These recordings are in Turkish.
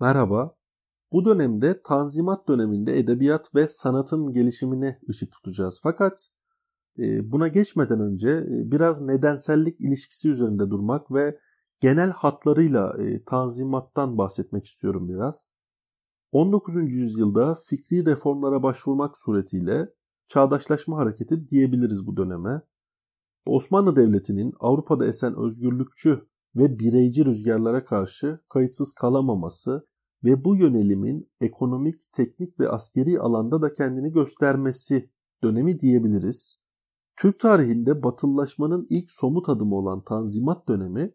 Merhaba. Bu dönemde Tanzimat döneminde edebiyat ve sanatın gelişimine ışık tutacağız. Fakat e, buna geçmeden önce e, biraz nedensellik ilişkisi üzerinde durmak ve genel hatlarıyla e, Tanzimat'tan bahsetmek istiyorum biraz. 19. yüzyılda fikri reformlara başvurmak suretiyle çağdaşlaşma hareketi diyebiliriz bu döneme. Osmanlı Devleti'nin Avrupa'da esen özgürlükçü ve bireyci rüzgarlara karşı kayıtsız kalamaması ve bu yönelimin ekonomik, teknik ve askeri alanda da kendini göstermesi dönemi diyebiliriz. Türk tarihinde batıllaşmanın ilk somut adımı olan Tanzimat dönemi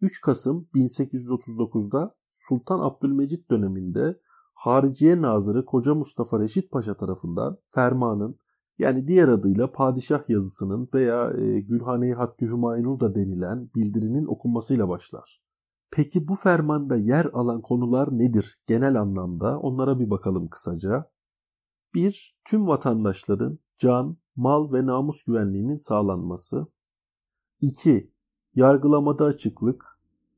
3 Kasım 1839'da Sultan Abdülmecit döneminde Hariciye Nazırı Koca Mustafa Reşit Paşa tarafından fermanın yani diğer adıyla padişah yazısının veya e, Gülhane-i Hakkı Hümayunur da denilen bildirinin okunmasıyla başlar. Peki bu fermanda yer alan konular nedir genel anlamda? Onlara bir bakalım kısaca. 1. Tüm vatandaşların can, mal ve namus güvenliğinin sağlanması. 2. Yargılamada açıklık.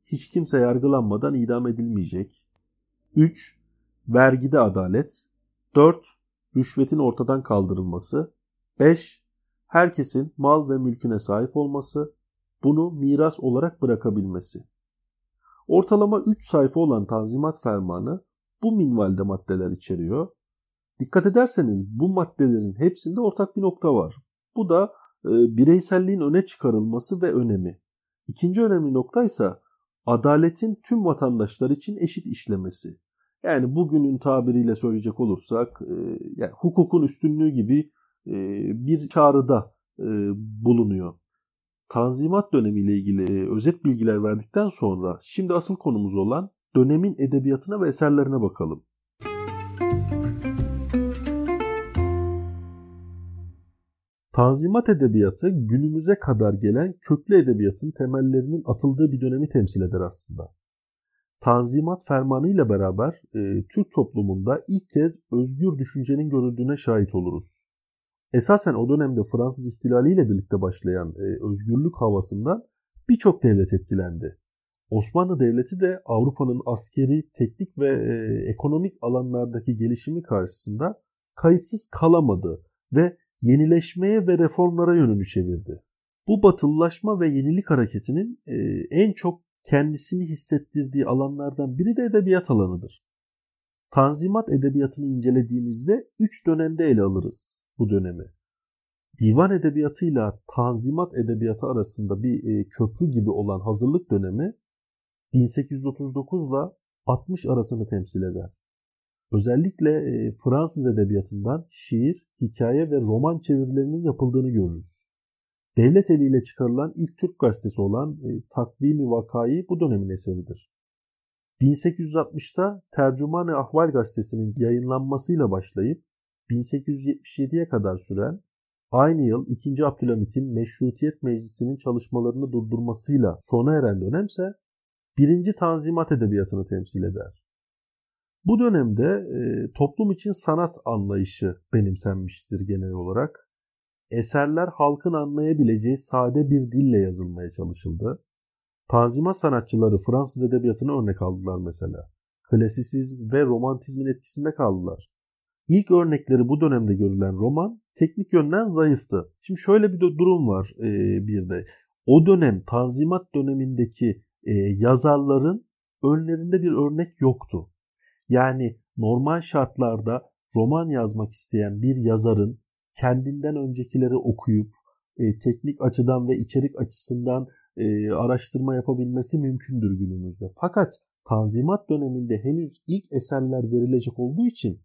Hiç kimse yargılanmadan idam edilmeyecek. 3. Vergide adalet. 4 rüşvetin ortadan kaldırılması. 5. Herkesin mal ve mülküne sahip olması, bunu miras olarak bırakabilmesi. Ortalama 3 sayfa olan Tanzimat Fermanı bu minvalde maddeler içeriyor. Dikkat ederseniz bu maddelerin hepsinde ortak bir nokta var. Bu da e, bireyselliğin öne çıkarılması ve önemi. İkinci önemli nokta ise adaletin tüm vatandaşlar için eşit işlemesi. Yani bugünün tabiriyle söyleyecek olursak e, yani hukukun üstünlüğü gibi e, bir çağrıda e, bulunuyor. Tanzimat dönemiyle ilgili özet bilgiler verdikten sonra şimdi asıl konumuz olan dönemin edebiyatına ve eserlerine bakalım. Tanzimat edebiyatı günümüze kadar gelen köklü edebiyatın temellerinin atıldığı bir dönemi temsil eder aslında. Tanzimat Fermanı ile beraber e, Türk toplumunda ilk kez özgür düşüncenin görüldüğüne şahit oluruz. Esasen o dönemde Fransız ihtilali ile birlikte başlayan e, özgürlük havasından birçok devlet etkilendi. Osmanlı Devleti de Avrupa'nın askeri, teknik ve e, ekonomik alanlardaki gelişimi karşısında kayıtsız kalamadı ve yenileşmeye ve reformlara yönünü çevirdi. Bu batılılaşma ve yenilik hareketinin e, en çok kendisini hissettirdiği alanlardan biri de edebiyat alanıdır. Tanzimat edebiyatını incelediğimizde üç dönemde ele alırız bu dönemi. Divan edebiyatıyla Tanzimat edebiyatı arasında bir e, köprü gibi olan hazırlık dönemi 1839 ile 60 arasını temsil eder. Özellikle e, Fransız edebiyatından şiir, hikaye ve roman çevirilerinin yapıldığını görürüz. Devlet eliyle çıkarılan ilk Türk gazetesi olan e, Takvimi Vakayı bu dönemin eseridir. 1860'ta Tercüman-ı Ahval gazetesinin yayınlanmasıyla başlayıp 1877'ye kadar süren aynı yıl 2. Abdülhamit'in Meşrutiyet Meclisi'nin çalışmalarını durdurmasıyla sona eren dönemse 1. Tanzimat Edebiyatı'nı temsil eder. Bu dönemde e, toplum için sanat anlayışı benimsenmiştir genel olarak eserler halkın anlayabileceği sade bir dille yazılmaya çalışıldı. Tanzimat sanatçıları Fransız edebiyatına örnek aldılar mesela. Klasisizm ve romantizmin etkisinde kaldılar. İlk örnekleri bu dönemde görülen roman teknik yönden zayıftı. Şimdi şöyle bir durum var e, bir de. O dönem Tanzimat dönemindeki e, yazarların önlerinde bir örnek yoktu. Yani normal şartlarda roman yazmak isteyen bir yazarın kendinden öncekileri okuyup e, teknik açıdan ve içerik açısından e, araştırma yapabilmesi mümkündür günümüzde. Fakat Tanzimat döneminde henüz ilk eserler verilecek olduğu için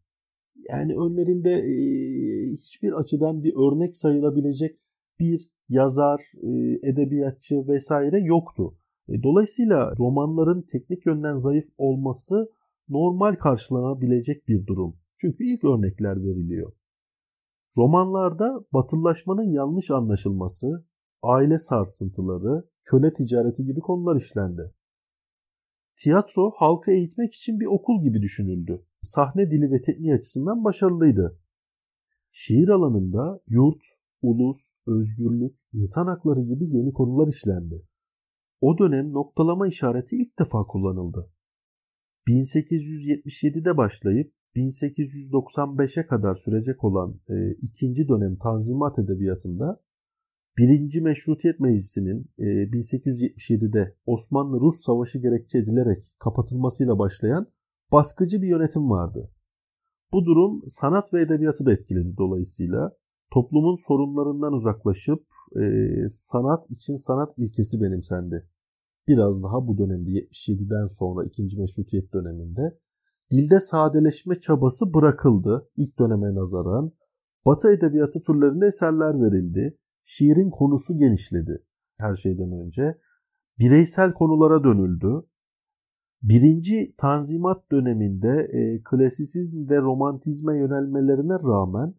yani önlerinde e, hiçbir açıdan bir örnek sayılabilecek bir yazar, e, edebiyatçı vesaire yoktu. E, dolayısıyla romanların teknik yönden zayıf olması normal karşılanabilecek bir durum. Çünkü ilk örnekler veriliyor. Romanlarda batıllaşmanın yanlış anlaşılması, aile sarsıntıları, köle ticareti gibi konular işlendi. Tiyatro halkı eğitmek için bir okul gibi düşünüldü. Sahne dili ve tekniği açısından başarılıydı. Şiir alanında yurt, ulus, özgürlük, insan hakları gibi yeni konular işlendi. O dönem noktalama işareti ilk defa kullanıldı. 1877'de başlayıp 1895'e kadar sürecek olan e, ikinci dönem Tanzimat Edebiyatı'nda Birinci Meşrutiyet Meclisi'nin e, 1877'de Osmanlı-Rus Savaşı gerekçe edilerek kapatılmasıyla başlayan baskıcı bir yönetim vardı. Bu durum sanat ve edebiyatı da etkiledi dolayısıyla. Toplumun sorunlarından uzaklaşıp e, sanat için sanat ilkesi benimsendi. Biraz daha bu dönemde 77'den sonra 2. Meşrutiyet döneminde dilde sadeleşme çabası bırakıldı ilk döneme nazaran. Batı edebiyatı türlerinde eserler verildi. Şiirin konusu genişledi her şeyden önce. Bireysel konulara dönüldü. Birinci Tanzimat döneminde e, klasisizm ve romantizme yönelmelerine rağmen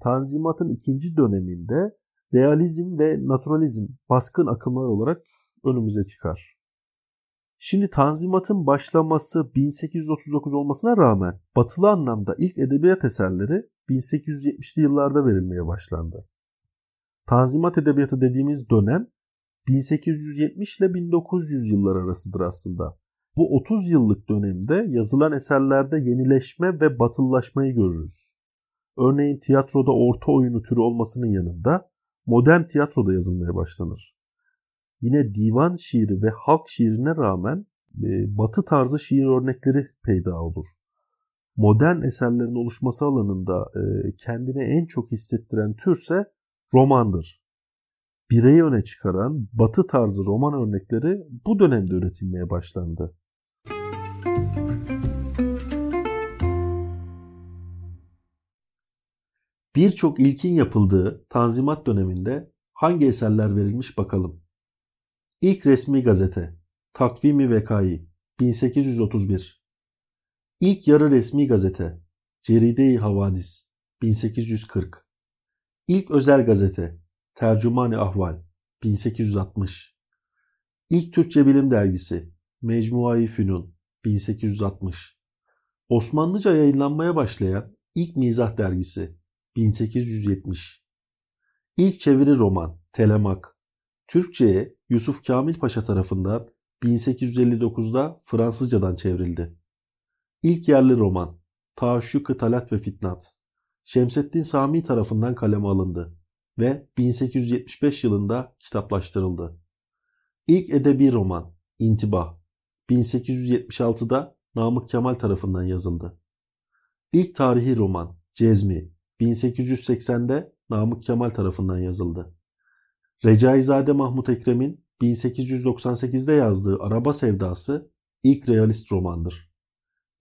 Tanzimat'ın ikinci döneminde realizm ve naturalizm baskın akımlar olarak önümüze çıkar. Şimdi Tanzimat'ın başlaması 1839 olmasına rağmen batılı anlamda ilk edebiyat eserleri 1870'li yıllarda verilmeye başlandı. Tanzimat edebiyatı dediğimiz dönem 1870 ile 1900 yıllar arasıdır aslında. Bu 30 yıllık dönemde yazılan eserlerde yenileşme ve batıllaşmayı görürüz. Örneğin tiyatroda orta oyunu türü olmasının yanında modern tiyatroda yazılmaya başlanır. Yine divan şiiri ve halk şiirine rağmen e, batı tarzı şiir örnekleri peyda olur. Modern eserlerin oluşması alanında e, kendine en çok hissettiren türse romandır. Bireyi öne çıkaran batı tarzı roman örnekleri bu dönemde üretilmeye başlandı. Birçok ilkin yapıldığı Tanzimat döneminde hangi eserler verilmiş bakalım. İlk resmi gazete Takvimi Vekai 1831 İlk yarı resmi gazete Ceride-i Havadis 1840 İlk özel gazete Tercümani Ahval 1860 İlk Türkçe bilim dergisi Mecmuayı Fünun 1860 Osmanlıca yayınlanmaya başlayan ilk mizah dergisi 1870 İlk çeviri roman Telemak Türkçe'ye Yusuf Kamil Paşa tarafından 1859'da Fransızcadan çevrildi. İlk yerli roman Taşşuk-ı Talat ve Fitnat Şemseddin Sami tarafından kaleme alındı ve 1875 yılında kitaplaştırıldı. İlk edebi roman İntibah 1876'da Namık Kemal tarafından yazıldı. İlk tarihi roman Cezmi 1880'de Namık Kemal tarafından yazıldı. Recaizade Mahmut Ekrem'in 1898'de yazdığı Araba Sevdası ilk realist romandır.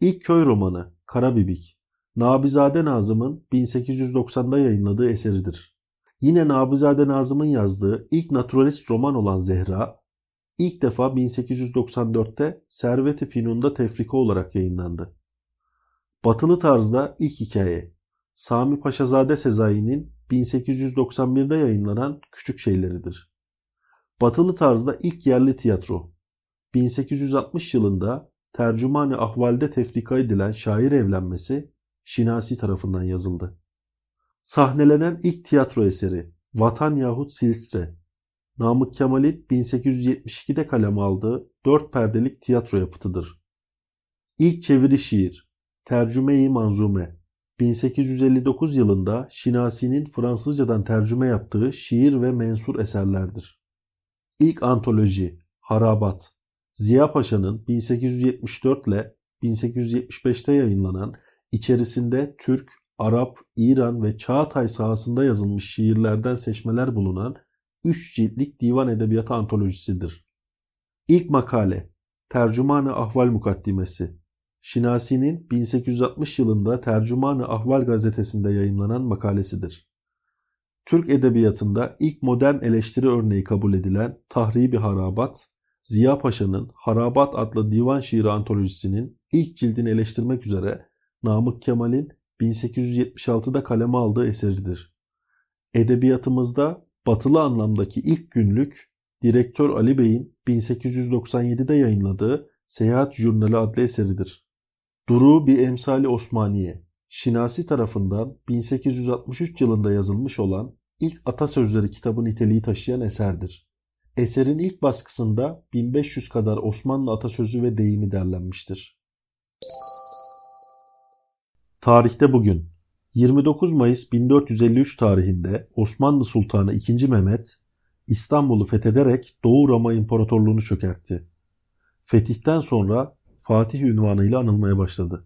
İlk köy romanı Karabibik, Nabizade Nazım'ın 1890'da yayınladığı eseridir. Yine Nabizade Nazım'ın yazdığı ilk naturalist roman olan Zehra, ilk defa 1894'te Servet-i Finun'da tefrika olarak yayınlandı. Batılı tarzda ilk hikaye, Sami Paşazade Sezai'nin 1891'de yayınlanan Küçük Şeyleridir. Batılı tarzda ilk yerli tiyatro. 1860 yılında tercümani ahvalde tefrika edilen şair evlenmesi Şinasi tarafından yazıldı. Sahnelenen ilk tiyatro eseri Vatan yahut Silstre. Namık Kemal'in 1872'de kaleme aldığı dört perdelik tiyatro yapıtıdır. İlk çeviri şiir Tercüme-i Manzume 1859 yılında Şinasi'nin Fransızcadan tercüme yaptığı şiir ve mensur eserlerdir. İlk antoloji Harabat Ziya Paşa'nın 1874 ile 1875'te yayınlanan içerisinde Türk, Arap, İran ve Çağatay sahasında yazılmış şiirlerden seçmeler bulunan 3 ciltlik divan edebiyatı antolojisidir. İlk makale Tercümanı Ahval Mukaddimesi Şinasi'nin 1860 yılında Tercümanı Ahval gazetesinde yayımlanan makalesidir. Türk edebiyatında ilk modern eleştiri örneği kabul edilen Tahribi Harabat, Ziya Paşa'nın Harabat adlı divan şiiri antolojisinin ilk cildini eleştirmek üzere Namık Kemal'in 1876'da kaleme aldığı eseridir. Edebiyatımızda batılı anlamdaki ilk günlük direktör Ali Bey'in 1897'de yayınladığı Seyahat Jurnali adlı eseridir. Duru bir emsali Osmaniye, Şinasi tarafından 1863 yılında yazılmış olan ilk atasözleri kitabı niteliği taşıyan eserdir. Eserin ilk baskısında 1500 kadar Osmanlı atasözü ve deyimi derlenmiştir. Tarihte bugün 29 Mayıs 1453 tarihinde Osmanlı Sultanı II. Mehmet İstanbul'u fethederek Doğu Roma İmparatorluğunu çökertti. Fetihten sonra Fatih ünvanıyla anılmaya başladı.